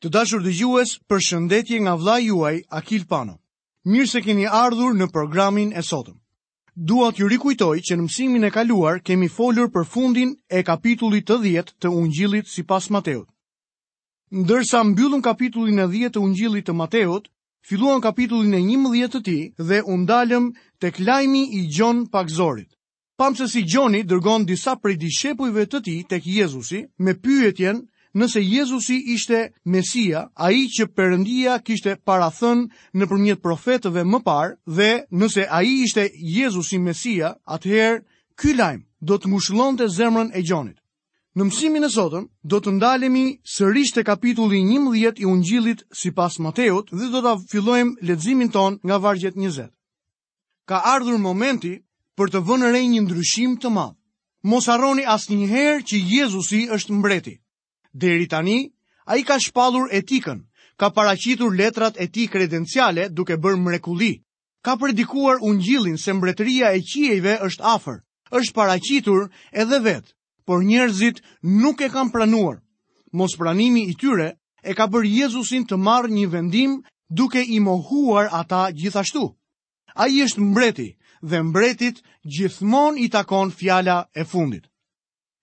Të dashur dëgjues, përshëndetje nga vëllai juaj Akil Pano. Mirë se keni ardhur në programin e sotëm. Dua t'ju rikujtoj që në mësimin e kaluar kemi folur për fundin e kapitullit të 10 të Ungjillit sipas Mateut. Ndërsa mbyllëm kapitullin e 10 të Ungjillit të Mateut, filluam kapitullin e 11 të tij dhe u ndalëm tek lajmi i Gjon Pagëzorit. Pamë se si Gjoni dërgon disa prej dishepujve të tij tek Jezusi me pyetjen nëse Jezusi ishte Mesia, ai që Perëndia kishte parathënë nëpërmjet profetëve më parë dhe nëse ai ishte Jezusi Mesia, atëherë ky lajm do të ngushëllonte zemrën e Gjonit. Në mësimin e sotëm do të ndalemi sërish te kapitulli 11 i Ungjillit sipas Mateut dhe do ta fillojmë leximin tonë nga vargjet 20. Ka ardhur momenti për të vënë re një ndryshim të madh. Mos harroni asnjëherë që Jezusi është mbreti. Deri tani, ai ka shpallur etikën, ka paraqitur letrat e tij kredenciale duke bërë mrekulli, ka predikuar ungjillin se mbretëria e qiejve është afër, është paraqitur edhe vetë. por njerëzit nuk e kanë pranuar. Mospranimi i tyre e ka bërë Jezusin të marrë një vendim duke i mohuar ata gjithashtu. Ai është mbreti dhe mbretit gjithmonë i takon fjala e fundit.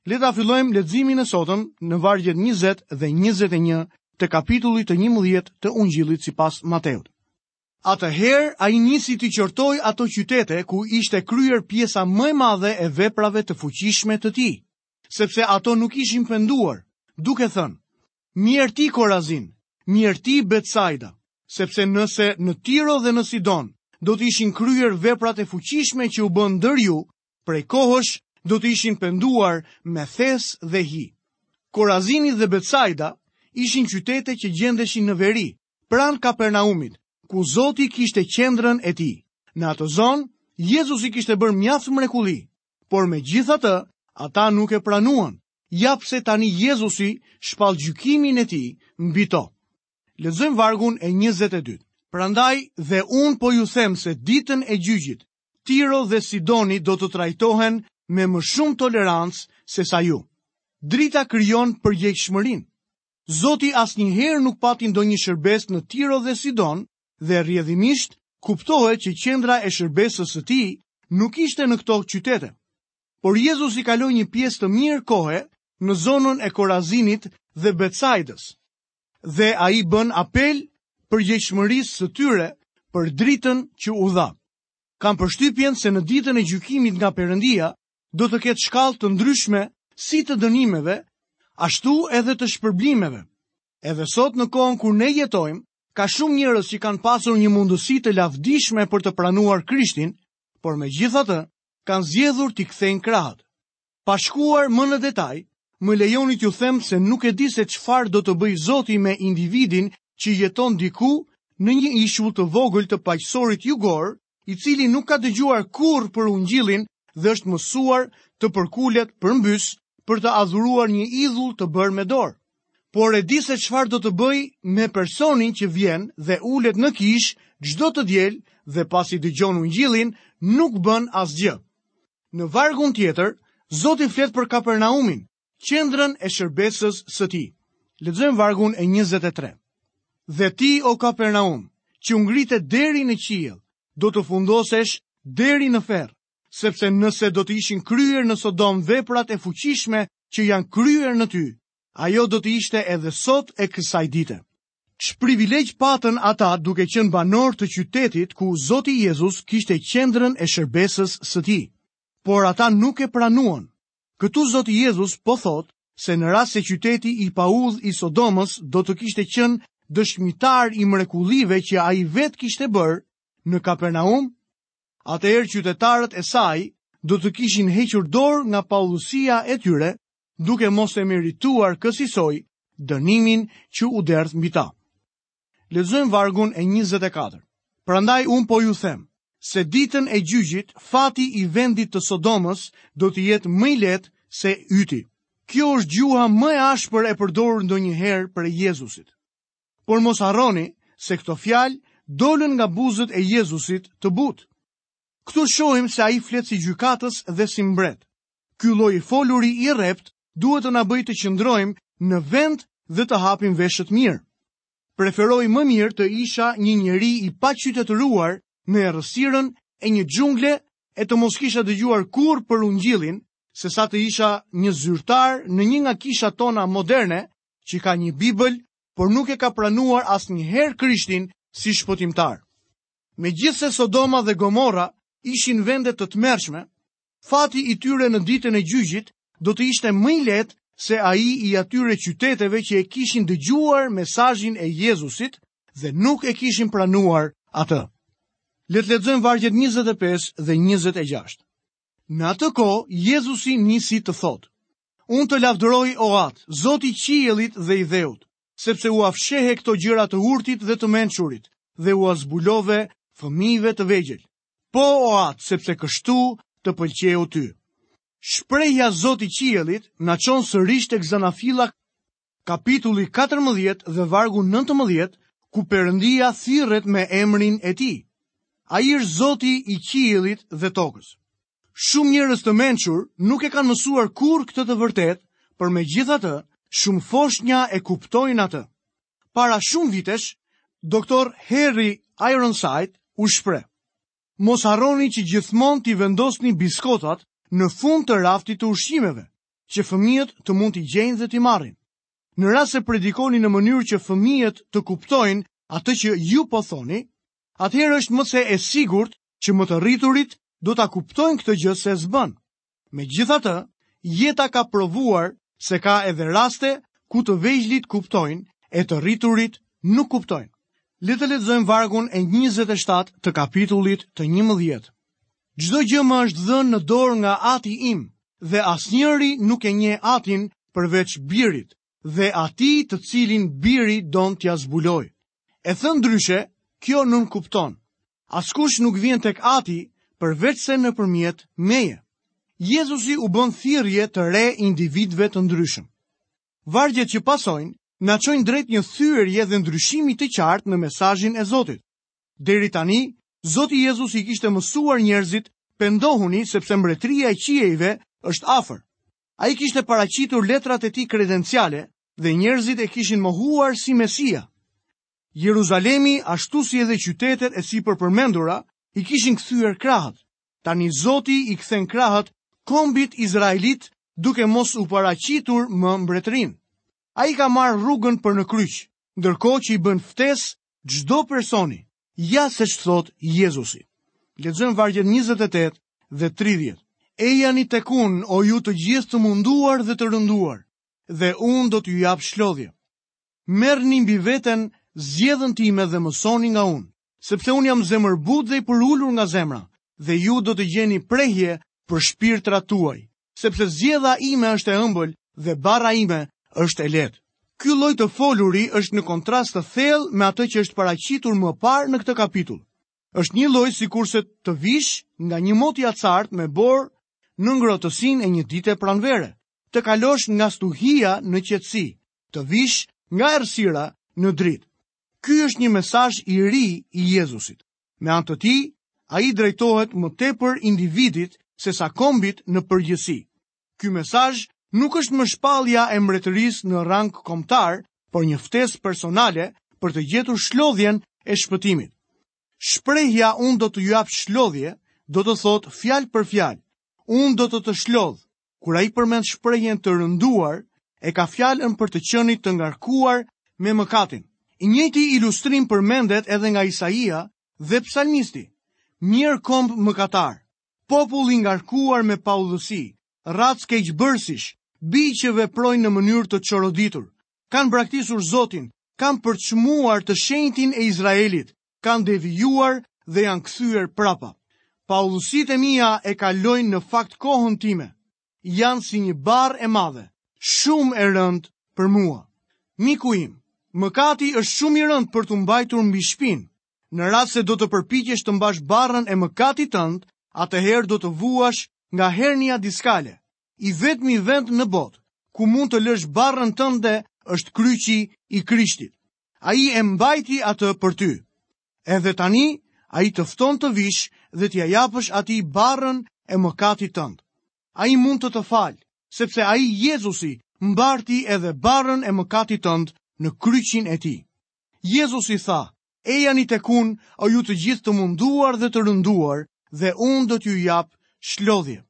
Le ta fillojmë leximin e sotëm në vargjet 20 dhe 21 të kapitullit të 11 të ungjillit sipas Mateut. Atëherë ai nisi t'i qortojë ato qytete ku ishte kryer pjesa më e madhe e veprave të fuqishme të tij, sepse ato nuk ishin penduar, duke thënë, Mjerë ti Korazin, mjerë ti Betsaida, sepse nëse në Tiro dhe në Sidon do të ishin kryer veprat e fuqishme që u bënë ndër ju, prej kohësh do të ishin penduar me thes dhe hi. Korazini dhe Betsaida ishin qytete që gjendeshin në veri, pranë Kapernaumit, ku Zoti kishte qendrën e tij. Në atë zonë, Jezusi kishte bërë mjaft mrekulli, por megjithatë, ata nuk e pranuan, ja pse tani Jezusi shpall gjykimin e tij mbi to. Lexojmë vargun e 22. Prandaj dhe unë po ju them se ditën e gjyqit, Tiro dhe Sidoni do të trajtohen me më shumë tolerancë sesa ju. Drita krijon përgjegjshmërinë. Zoti asnjëherë nuk pati ndonjë shërbesë në Tiro dhe Sidon dhe rrjedhimisht kuptohet që qendra e shërbesës së tij nuk ishte në këto qytete. Por Jezusi kaloi një pjesë të mirë kohe në zonën e Korazinit dhe Betsaidës. Dhe ai i bën apel përgjegjshmërisë së tyre për dritën që u dha. Kam përshtypjen se në ditën e gjykimit nga Perëndia, do të ketë shkallë të ndryshme si të dënimeve, ashtu edhe të shpërblimeve. Edhe sot në kohën kur ne jetojmë, ka shumë njerëz që kanë pasur një mundësi të lavdishme për të pranuar Krishtin, por megjithatë kanë zgjedhur t'i kthejnë krahët. Pa shkuar më në detaj, më lejoni t'ju them se nuk e di se çfarë do të bëjë Zoti me individin që jeton diku në një ishull të vogël të paqësorit jugor i cili nuk ka dëgjuar kurrë për ungjillin dhe është mësuar të përkulet përmbys për të adhuruar një idhull të bërë me dorë. Por e di se çfarë do të bëjë me personin që vjen dhe ulet në kishë çdo të diel dhe pasi dëgjon ungjillin nuk bën asgjë. Në vargun tjetër, Zoti flet për Kapernaumin, Qendrën e shërbesës së tij. Lexojmë vargun e 23. Dhe ti, o Kapernaum, që u ngrite deri në qiell, do të fundosesh deri në ferr, sepse nëse do të ishin kryer në Sodom veprat e fuqishme që janë kryer në ty, ajo do të ishte edhe sot e kësaj dite. Ç'privilegj patën ata duke qenë banorë të qytetit ku Zoti Jezus kishte qendrën e shërbesës së tij, por ata nuk e pranuan, Këtu Zoti Jezus po thotë se në rast se qyteti i paudhë i Sodomës do të kishte qenë dëshmitar i mrekullive që ai vetë kishte bërë në Kapernaum, atëherë qytetarët e saj do të kishin hequr dorë nga paudhësia e tyre, duke mos e merituar kësisoj dënimin që u derdh mbi ta. Lexojmë vargun e 24. Prandaj unë po ju them se ditën e gjyqit fati i vendit të Sodomës do të jetë më i lehtë se yti. Kjo është gjuha më e ashpër e përdorur ndonjëherë prej Jezusit. Por mos harroni se këto fjalë dolën nga buzët e Jezusit të butë. Këtu shohim se ai flet si gjykatës dhe si mbret. Ky lloj i foluri i rreptë duhet të na bëjë të qëndrojmë në vend dhe të hapim veshët mirë. Preferoj më mirë të isha një njeri i paqytetëruar në errësirën e një xhungle e të mos kisha dëgjuar kurrë për ungjillin, sesa të isha një zyrtar në një nga kishat tona moderne që ka një Bibël, por nuk e ka pranuar asnjëherë Krishtin si shpëtimtar. Megjithëse Sodoma dhe Gomorra ishin vende të tmerrshme, Fati i tyre në ditën e gjyqit do të ishte më i lehtë se ai i atyre qyteteve që e kishin dëgjuar mesazhin e Jezusit dhe nuk e kishin pranuar atë. Le të lexojmë vargjet 25 dhe 26. Në atë kohë Jezusi nisi të thotë: Unë të lavdëroj o At, Zoti i qiellit dhe i dheut, sepse ua fshehe këto gjëra të urtit dhe të mençurit dhe ua zbulove fëmijëve të vegjël. Po o atë, sepse kështu të pëlqeu ty. Shprehja Zoti Qielit na çon sërish tek Zanafilla kapitulli 14 dhe vargu 19, ku Perëndia thirret me emrin e tij. Ai është Zoti i Qiellit dhe tokës. Shumë njerëz të mençur nuk e kanë mësuar kurrë këtë të vërtetë, por megjithatë, shumë foshnja e kuptojnë atë. para shumë vitesh, Doktor Harry Ironside u shpreh, Mos harroni që gjithmonë t'i vendosni biskotat në fund të raftit të ushqimeve, që fëmijët të mund t'i gjejnë dhe t'i marrin. Në rast se predikoni në mënyrë që fëmijët të kuptojnë atë që ju po thoni, atëherë është më se e sigurt që më të rriturit do ta kuptojnë këtë gjë se s'bën. Megjithatë, jeta ka provuar se ka edhe raste ku të vegjlit kuptojnë e të rriturit nuk kuptojnë. Le të lexojmë vargun e 27 të kapitullit të 11. Çdo gjë më është dhënë në dorë nga Ati im dhe asnjëri nuk e njeh Atin përveç Birit, dhe atij të cilin biri don t'ia zbulojë. E thënë ndryshe, kjo nënkupton, Askush nuk vjen tek Ati përveçse nëpërmjet meje. Jezusi u bën thirrje të re individëve të ndryshëm. Vargjet që pasojnë na çojnë drejt një thyerje dhe ndryshimi të qartë në mesazhin e Zotit. Deri tani, Zoti Jezus i kishte mësuar njerëzit, pendohuni sepse mbretëria e qiejve është afër. Ai kishte paraqitur letrat e tij kredenciale dhe njerëzit e kishin mohuar si Mesia. Jeruzalemi, ashtu si edhe qytetet e sipërpërmendura, i kishin kthyer krahët. Tani Zoti i kthen krahët kombit izraelit duke mos u paraqitur më mbretërinë. Ai ka marrë rrugën për në kryq, ndërkohë që i bën ftesë çdo personi, Ja se ç'thotë Jezusi. Lexojmë vargjet 28 dhe 30. Ejani tek unë, o ju të gjithë të munduar dhe të rënduar, dhe unë do t'ju jap çlodhje. Merrni mbi veten zgjedhën time dhe mësoni nga unë, sepse unë jam zemërbutë dhe i përulur nga zemra, dhe ju do të gjeni prehje për shpirtrat tuaj, sepse zgjedha ime është e ëmbël dhe barra ime është e lehtë. Ky lloj të foluri është në kontrast të thellë me atë që është paraqitur më parë në këtë kapitull. Është një lloj sikurse të vish nga një mot i acartë me borë në ngrohtësinë e një dite pranvere, të kalosh nga stuhia në qetësi, të vish nga errësira në dritë. Ky është një mesazh i ri i Jezusit. Me anë të tij, ai drejtohet më tepër individit sesa kombit në përgjithësi. Ky mesazh nuk është më shpallja e mbretërisë në rang kombëtar, por një ftesë personale për të gjetur çlodhjen e shpëtimit. Shprehja unë do t'ju jap çlodhje do të thotë fjalë për fjalë, unë do të të çlodh, kur ai përmend shprehjen të rënduar, e ka fjalën për të qenit të ngarkuar me mëkatin. I njëjti ilustrim përmendet edhe nga Isaia dhe psalmisti. Mjerë komb mëkatar, popull i ngarkuar me paudhësi, racë keqbërësish, bij që veprojnë në mënyrë të çoroditur, kanë braktisur Zotin, kanë përçmuar të shenjtin e Izraelit, kanë devijuar dhe janë kthyer prapa. Paudhësitë e mia e kalojnë në fakt kohën time. Janë si një barrë e madhe, shumë e rëndë për mua. Miku im, mëkati është shumë i rëndë për t'u mbajtur mbi shpinë. Në rast se do të përpiqesh të mbash barrën e mëkatit tënd, atëherë do të vuash nga hernia diskale. I vetmi vend në botë ku mund të lësh barrën tënde është kryqi i Krishtit. Ai e mbajti atë për ty. Edhe tani, ai të fton të vish dhe t'ia japësh atij barrën e mëkatit tënd. Ai mund të të falë, sepse ai Jezusi mbarti edhe barrën e mëkatit tënd në kryqin e tij. Jezusi tha, ejani tek unë, o ju të gjithë të munduar dhe të rënduar, dhe unë do t'ju jap çlodhje.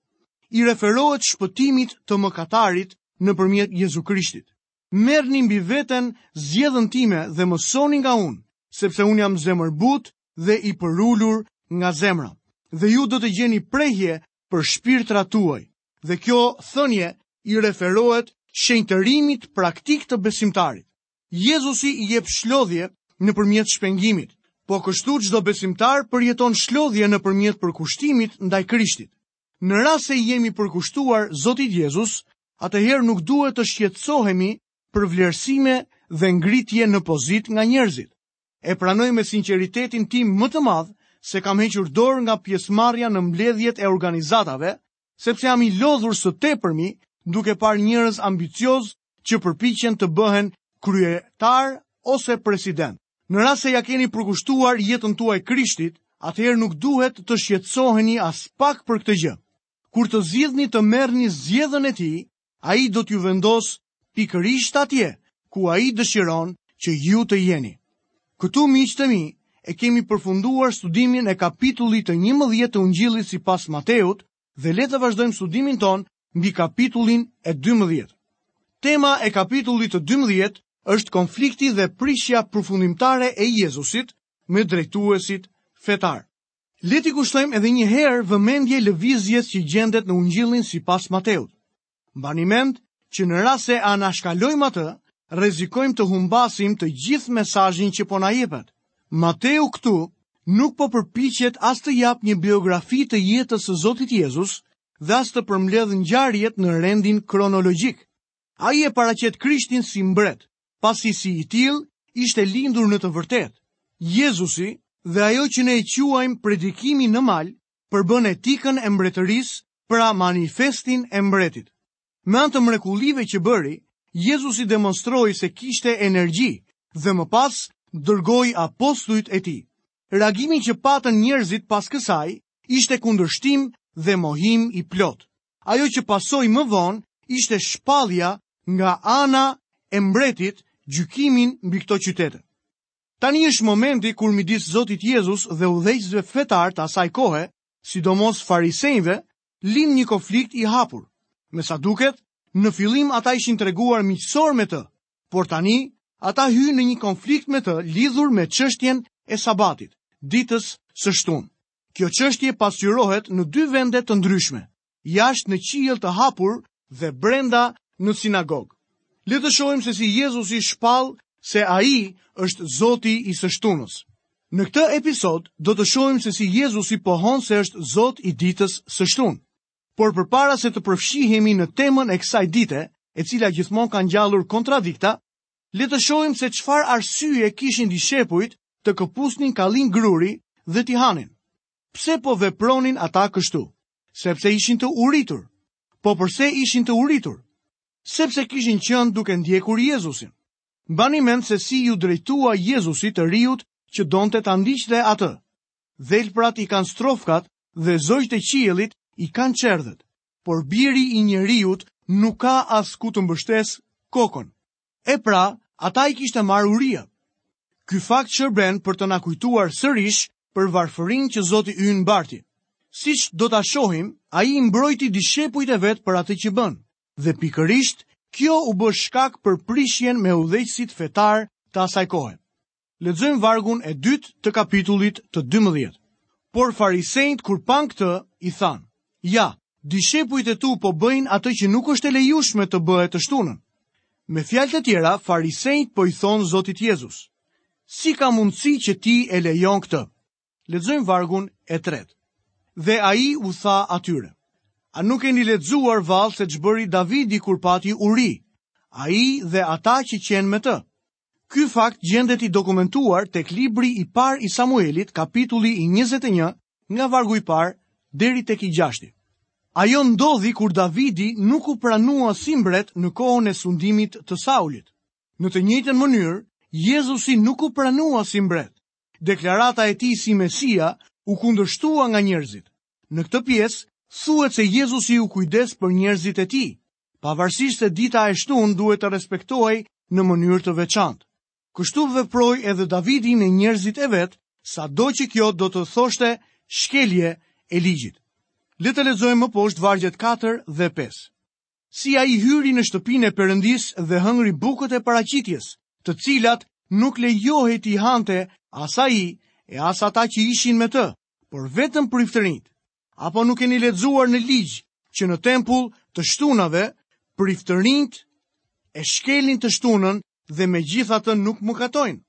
I referohet shpëtimit të mëkatarit nëpërmjet Jezu Krishtit. Merrni mbi veten zgjedhën time dhe mësoni nga unë, sepse unë jam zemërbutë dhe i përulur nga zemra, dhe ju do të gjeni prehje për shpirtrat tuaj. Dhe kjo thënie i referohet shenjtërimit praktik të besimtarit. Jezusi i jep çlodhje nëpërmjet shpengimit. Po kështu çdo besimtar përjeton çlodhje nëpërmjet përkushtimit ndaj Krishtit. Në rast se i jemi përkushtuar Zotit Jezus, atëherë nuk duhet të shqetësohemi për vlerësime dhe ngritje në pozitë nga njerëzit. E pranoj me sinqeritetin tim më të madh se kam hequr dorë nga pjesëmarrja në mbledhjet e organizatave, sepse jam i lodhur së tepërmi duke parë njerëz ambicioz që përpiqen të bëhen kryetar ose president. Në rast se ia keni përkushtuar jetën tuaj Krishtit, atëherë nuk duhet të shqetësoheni aspak për këtë gjë. Kur të zgjidhni të merrni zgjedhën e tij, ai do t'ju vendosë pikërisht atje ku ai dëshiron që ju të jeni. Këtu miqtë e mi, e kemi përfunduar studimin e kapitullit të 11 të Ungjillit sipas Mateut dhe le të vazhdojmë studimin tonë mbi kapitullin e 12. Tema e kapitullit të 12 është konflikti dhe prishja përfundimtare e Jezusit me drejtuesit fetarë. Le t'i kushtojmë edhe një herë vëmendje lëvizjes që gjendet në ungjillin sipas Mateut. Mbani mend që në rast se anashkalojmë atë, rrezikojmë të humbasim të gjithë mesazhin që po na jepet. Mateu këtu nuk po përpiqet as të japë një biografi të jetës së Zotit Jezus dhe as të përmbledhë ngjarjet në rendin kronologjik. Ai e paraqet Krishtin si mbret, pasi si i tillë ishte lindur në të vërtetë. Jezusi dhe ajo që ne e quajmë predikimi në mal përbën etikën e mbretërisë, pra manifestin e mbretit. Me anë të mrekullive që bëri, Jezusi demonstroi se kishte energji dhe më pas dërgoi apostujt e tij. Reagimi që patën njerëzit pas kësaj ishte kundërshtim dhe mohim i plotë. Ajo që pasoi më vonë ishte shpallja nga ana e mbretit gjykimin mbi këto qytete. Tani është momenti kur midis Zotit Jezus dhe udhëheqësve fetarë të asaj kohe, sidomos farisenjve, lind një konflikt i hapur. Me sa duket, në fillim ata ishin treguar miqësorë me të, por tani ata hyjnë në një konflikt me të lidhur me çështjen e Sabatit, ditës së shtunë. Kjo çështje pasqyrohet në dy vende të ndryshme. jashtë në qiell të hapur dhe brenda në sinagogë. Le të shohim se si Jezusi shpall se ai është Zoti i së shtunës. Në këtë episod do të shohim se si Jezusi pohon se është Zot i ditës së shtunë. Por përpara se të përfshihemi në temën e kësaj dite, e cila gjithmonë ka ngjallur kontradikta, le të shohim se çfarë arsye kishin dishepujt të këpusnin kallinj gruri dhe t'i hanin. Pse po vepronin ata kështu? Sepse ishin të uritur. Po përse ishin të uritur? Sepse kishin qenë duke ndjekur Jezusin. Mbani mend se si iu drejtua Jezusi të riut që donte ta ndiqte atë. Dhelprat i kanë strofkat dhe zogjtë e qiellit i kanë çerdhet, por biri i njeriut nuk ka as ku të mbështesë kokën. E pra, ata i kishte marrë uria. Ky fakt shërben për të na kujtuar sërish për varfërinë që Zoti ynë mbarti. Siç do ta shohim, ai i mbrojti dishepujt e vet për atë që bënë, dhe pikërisht kjo u bë shkak për prishjen me udhëheqësit fetarë të asaj kohe. Lexojmë vargun e dytë të kapitullit të 12. Por farisenjt kur panë këtë, i thanë, ja, dishepujt e tu po bëjnë atë që nuk është e lejushme të bëhet të shtunën. Me fjalë të tjera, farisenjt po i thonë Zotit Jezus, si ka mundësi që ti e lejon këtë? Lexojmë vargun e tretë. Dhe ai u tha atyre, a nuk keni lexuar vallë se ç'bëri Davidi kur pati uri, ai dhe ata që qenë me të? Ky fakt gjendet i dokumentuar tek Libri i Parë i Samuelit, kapitulli i njëzet e një, nga vargu i parë deri tek i gjashti. Ajo ndodhi kur Davidi nuk u pranua si mbret në kohën e sundimit të Saulit. Në të njëjtën mënyrë, Jezusi nuk u pranua si mbret. Deklarata e tij si Mesia u kundërshtua nga njerëzit. Në këtë pjesë, thuhet se Jezusi u kujdes për njerëzit e tij, pavarësisht se dita e shtunë duhej të respektohej në mënyrë të veçantë. Kështu veproi edhe Davidi me njerëzit e vet, sado që kjo do të thoshte shkelje e ligjit. Le të lexojmë më poshtë vargjet 4 dhe 5. Si ai hyri në shtëpinë e Perëndisë dhe hëngri bukët e paraqitjes, të cilat nuk lejohej t'i hante as ai e as ata që ishin me të, por vetëm priftërinjtë. Apo nuk keni lexuar në ligj që në tempull të shtunave priftërinjtë e shkelin të shtunën dhe megjithatë nuk mëkatojnë.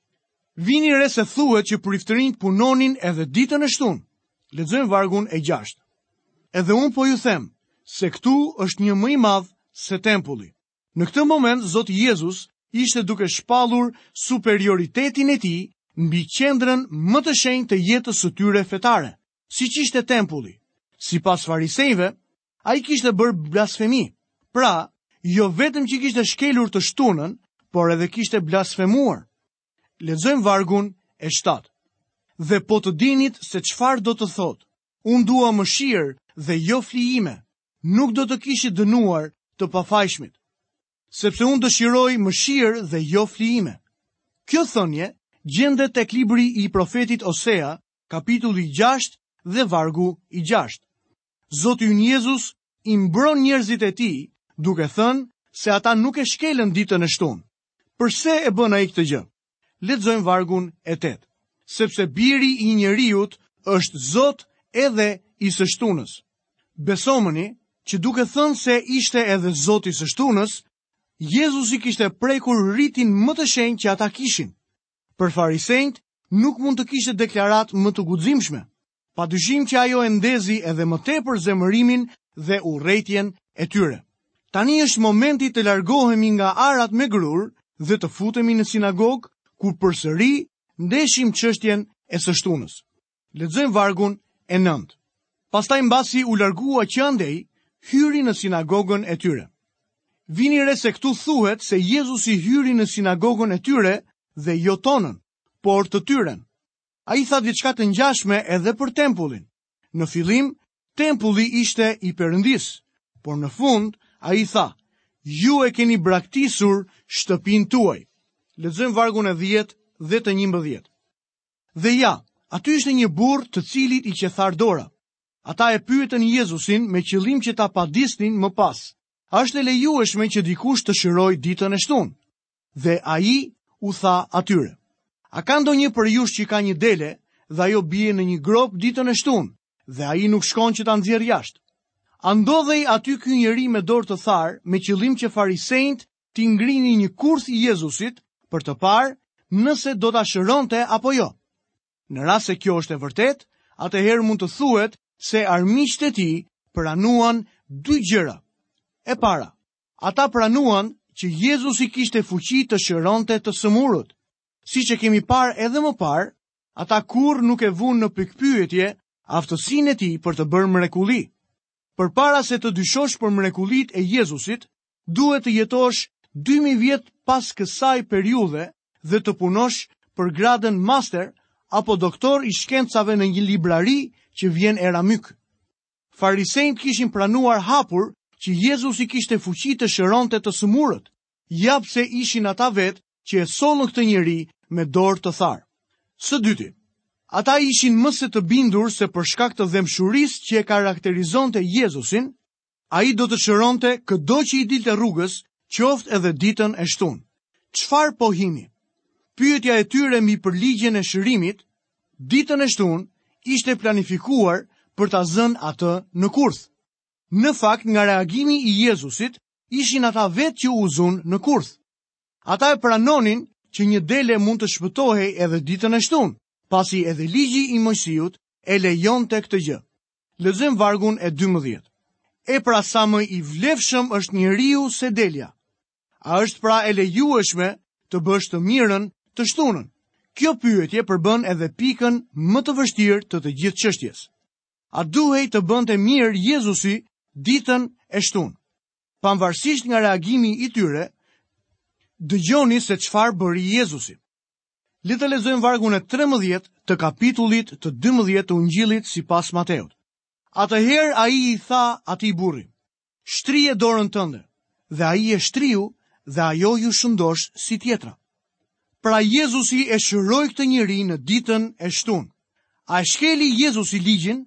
Vini re se thuhet që priftërinjtë punonin edhe ditën e shtunë. Lexojmë vargun e gjashtë. Edhe unë po ju them se këtu është një më i madh se tempulli. Në këtë moment Zoti Jezus ishte duke shpallur superioritetin e tij mbi qendrën më të shenjtë të jetës së tyre fetare. siç ishte tempulli. Sipas farisenjve, ai kishte bërë blasfemi. Pra, jo vetëm që kishte shkelur të shtunën, por edhe kishte blasfemuar. Lexojmë vargun e 7. Dhe po të dinit se çfarë do të thotë, unë dua mëshirë dhe jo flijime, nuk do të kishit dënuar të pafajshmit, sepse unë dëshiroj mëshirë dhe jo flijime. Kjo thënie gjendet tek libri i profetit Osea kapitulli i gjashtë dhe vargu i gjashtë. Zoti ynë Jezus i mbron njerëzit e tij duke thënë se ata nuk e shkelën ditën e shtunë. Përse e bën ai këtë gjë? Lexojmë vargun e 8. Sepse biri i njeriut është Zot edhe i së shtunës. Besomëni që duke thënë se ishte edhe Zot i së shtunës, Jezusi kishte prekur ritin më të shenjtë që ata kishin. Për farisenjtë, nuk mund të kishte deklaratë më të guximshme. Padyshim që ajo e ndezi edhe më tepër zemërimin dhe urrejtjen e tyre. Tani është momenti të largohemi nga arat me grurë dhe të futemi në sinagogë, ku përsëri ndeshim çështjen e së shtunës. Lexojmë vargun e nëntë. Pastaj mbasi u largua që andej, hyri në sinagogën e tyre. Vini re se këtu thuhet se Jezusi hyri në sinagogën e tyre dhe jo tonën, por të tyren. Ai tha diçka të ngjashme edhe për tempullin. Në fillim, tempulli ishte i Perëndisë, por në fund, ai tha, ju e keni braktisur shtëpinë tuaj. Lexojmë vargun e dhjetë dhe të njëmbëdhjetë. Dhe ja, aty ishte një burrë të cilit i qe tharë dora. Ata e pyetën Jezusin me qëllim që ta padisnin më pas. A është e lejueshme që dikush të shërojë ditën e shtunë? Dhe ai u tha atyre. A ka ndonjë prej jush që ka një dele dhe ajo bie në një gropë ditën e shtunë dhe ai nuk shkon që ta nxjerrë jashtë? A ndodhej aty ky njeri me dorë të tharë me qëllim që farisenjtë t'i ngrinin një kurth Jezusit për të parë nëse do ta shëronte apo jo. Në rast se kjo është e vërtetë, atëherë mund të thuhet se armiqtë e tij pranuan dy gjëra. E para, ata pranuan që Jezusi kishte fuqi të shëronte të sëmurët. Siç e kemi parë edhe më parë, ata kurrë nuk e vunë në pikëpyetje aftësinë e tij për të bërë mrekulli. Përpara se të dyshosh për mrekullitë e Jezusit, duhet të jetosh 2000 vjet pas kësaj periudhe dhe të punosh për gradën master apo doktor i shkencave në një librari që vjen era myk. Farisenjtë kishin pranuar hapur që Jezusi kishte fuqi të shëronte të sëmurët, ja pse ishin ata vetë që e sollën këtë njeri me dorë të tharë. Së dyti, ata ishin më se të bindur se për shkak të dhembshurisë që e karakterizonte Jezusin, Ai do të shëronte këdo që i dilte rrugës, qoftë edhe ditën e shtunë. Çfarë pohimi! Pyetja e tyre mbi përligjjen e shërimit ditën e shtunë ishte planifikuar për ta zënë atë në kurth. Në fakt, nga reagimi i Jezusit, ishin ata vetë që u zunë në kurth. Ata e pranonin që një dele mund të shpëtohej edhe ditën e shtunë, pasi edhe ligji i Moisiut e lejonte këtë gjë. Lexojmë vargun e 12. E pra sa më i vlefshëm është njeriu se delja. A është pra e lejueshme të bësh të mirën të shtunën? Kjo pyetje përbën edhe pikën më të vështirë të të gjithë çështjes. A duhej të bënte mirë Jezusi ditën e shtunë? Pavarësisht nga reagimi i tyre, dëgjoni se çfarë bëri Jezusi. Le të lexojmë vargun e 13 të kapitullit të 12 të Ungjillit sipas Mateut. Atëherë ai i tha atij burri: Shtrije dorën tënde. Dhe ai e shtriu dhe ajo iu shëndosh si tjetra. Pra Jezusi e shëroi këtë njeri në ditën e shtunë. A e shkeli Jezusi ligjin?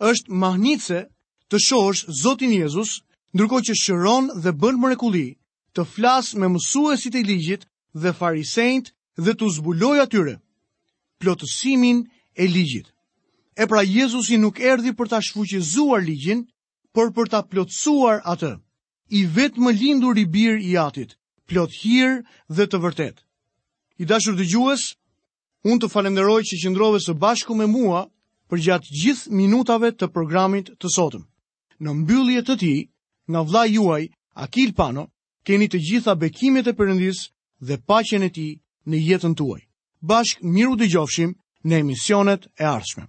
Është mahnitëse të shohësh Zotin Jezus, ndërkohë që shëron dhe bën mrekulli, të flasë me mësuesit e ligjit dhe farisenjtë dhe t'u zbulojë atyre plotësimin e ligjit. E pra Jezusi nuk erdhi për ta shfuqizuar ligjin, por për ta plotësuar atë. I vetëmlinduri Bir i Atit, plot hir dhe të vërtetë. I dashur dëgjues, Unë të falënderoj që qëndrove së bashku me mua përgjatë gjithë minutave të programit të sotëm. Në mbyllje të tij, nga vëllai juaj, Akil Pano, keni të gjitha bekimet e Perëndisë dhe paqen e tij në jetën tuaj. Bashkë mirudëgjofshim në emisionet e ardhshme.